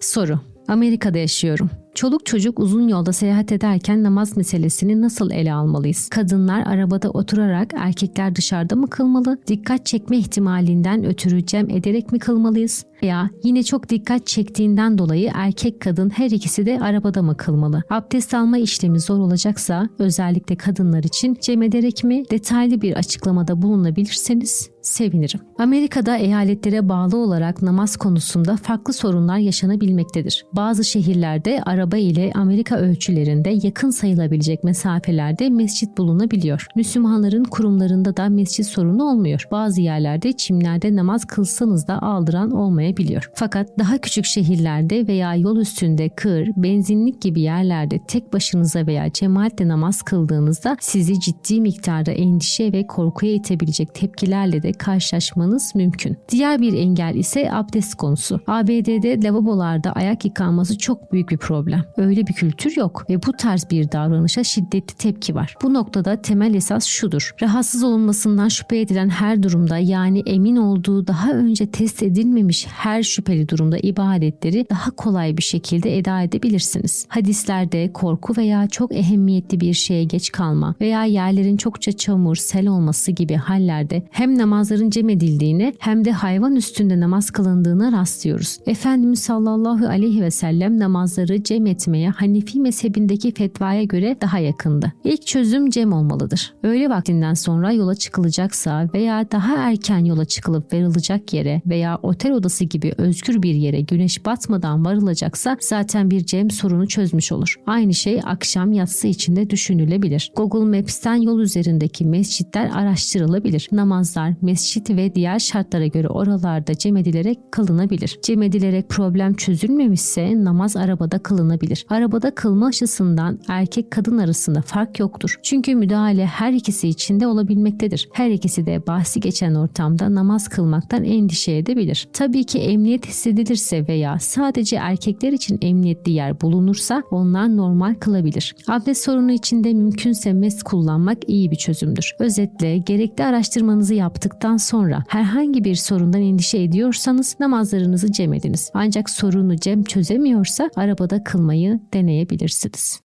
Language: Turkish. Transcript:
Soru Amerika'da yaşıyorum. Çoluk çocuk uzun yolda seyahat ederken namaz meselesini nasıl ele almalıyız? Kadınlar arabada oturarak erkekler dışarıda mı kılmalı? Dikkat çekme ihtimalinden ötürü cem ederek mi kılmalıyız? Veya yine çok dikkat çektiğinden dolayı erkek kadın her ikisi de arabada mı kılmalı? Abdest alma işlemi zor olacaksa özellikle kadınlar için cem ederek mi detaylı bir açıklamada bulunabilirseniz sevinirim. Amerika'da eyaletlere bağlı olarak namaz konusunda farklı sorunlar yaşanabilmektedir. Bazı şehirlerde araba ile Amerika ölçülerinde yakın sayılabilecek mesafelerde mescit bulunabiliyor. Müslümanların kurumlarında da mescit sorunu olmuyor. Bazı yerlerde çimlerde namaz kılsanız da aldıran olmayabiliyor. Fakat daha küçük şehirlerde veya yol üstünde kır, benzinlik gibi yerlerde tek başınıza veya cemaatle namaz kıldığınızda sizi ciddi miktarda endişe ve korkuya itebilecek tepkilerle de karşılaşmanız mümkün. Diğer bir engel ise abdest konusu. ABD'de lavabolarda ayak yıkanması çok büyük bir problem. Öyle bir kültür yok ve bu tarz bir davranışa şiddetli tepki var. Bu noktada temel esas şudur. Rahatsız olunmasından şüphe edilen her durumda yani emin olduğu daha önce test edilmemiş her şüpheli durumda ibadetleri daha kolay bir şekilde eda edebilirsiniz. Hadislerde korku veya çok ehemmiyetli bir şeye geç kalma veya yerlerin çokça çamur, sel olması gibi hallerde hem namazların cem edildiğine hem de hayvan üstünde namaz kılındığına rastlıyoruz. Efendimiz sallallahu aleyhi ve sellem namazları cem etmeye Hanefi mezhebindeki fetvaya göre daha yakındı. İlk çözüm cem olmalıdır. Öğle vaktinden sonra yola çıkılacaksa veya daha erken yola çıkılıp varılacak yere veya otel odası gibi özgür bir yere güneş batmadan varılacaksa zaten bir cem sorunu çözmüş olur. Aynı şey akşam yatsı içinde düşünülebilir. Google Maps'ten yol üzerindeki mescitler araştırılabilir. Namazlar, mescit ve diğer şartlara göre oralarda cem edilerek kılınabilir. Cem edilerek problem çözülmemişse namaz arabada kılınabilir. Arabada kılma açısından erkek kadın arasında fark yoktur. Çünkü müdahale her ikisi içinde olabilmektedir. Her ikisi de bahsi geçen ortamda namaz kılmaktan endişe edebilir. Tabii ki emniyet hissedilirse veya sadece erkekler için emniyetli yer bulunursa onlar normal kılabilir. Abdest sorunu içinde mümkünse mes kullanmak iyi bir çözümdür. Özetle gerekli araştırmanızı yaptıktan sonra herhangi bir sorundan endişe ediyorsanız namazlarınızı cem ediniz. Ancak sorunu cem çözemiyorsa arabada kılmayı deneyebilirsiniz.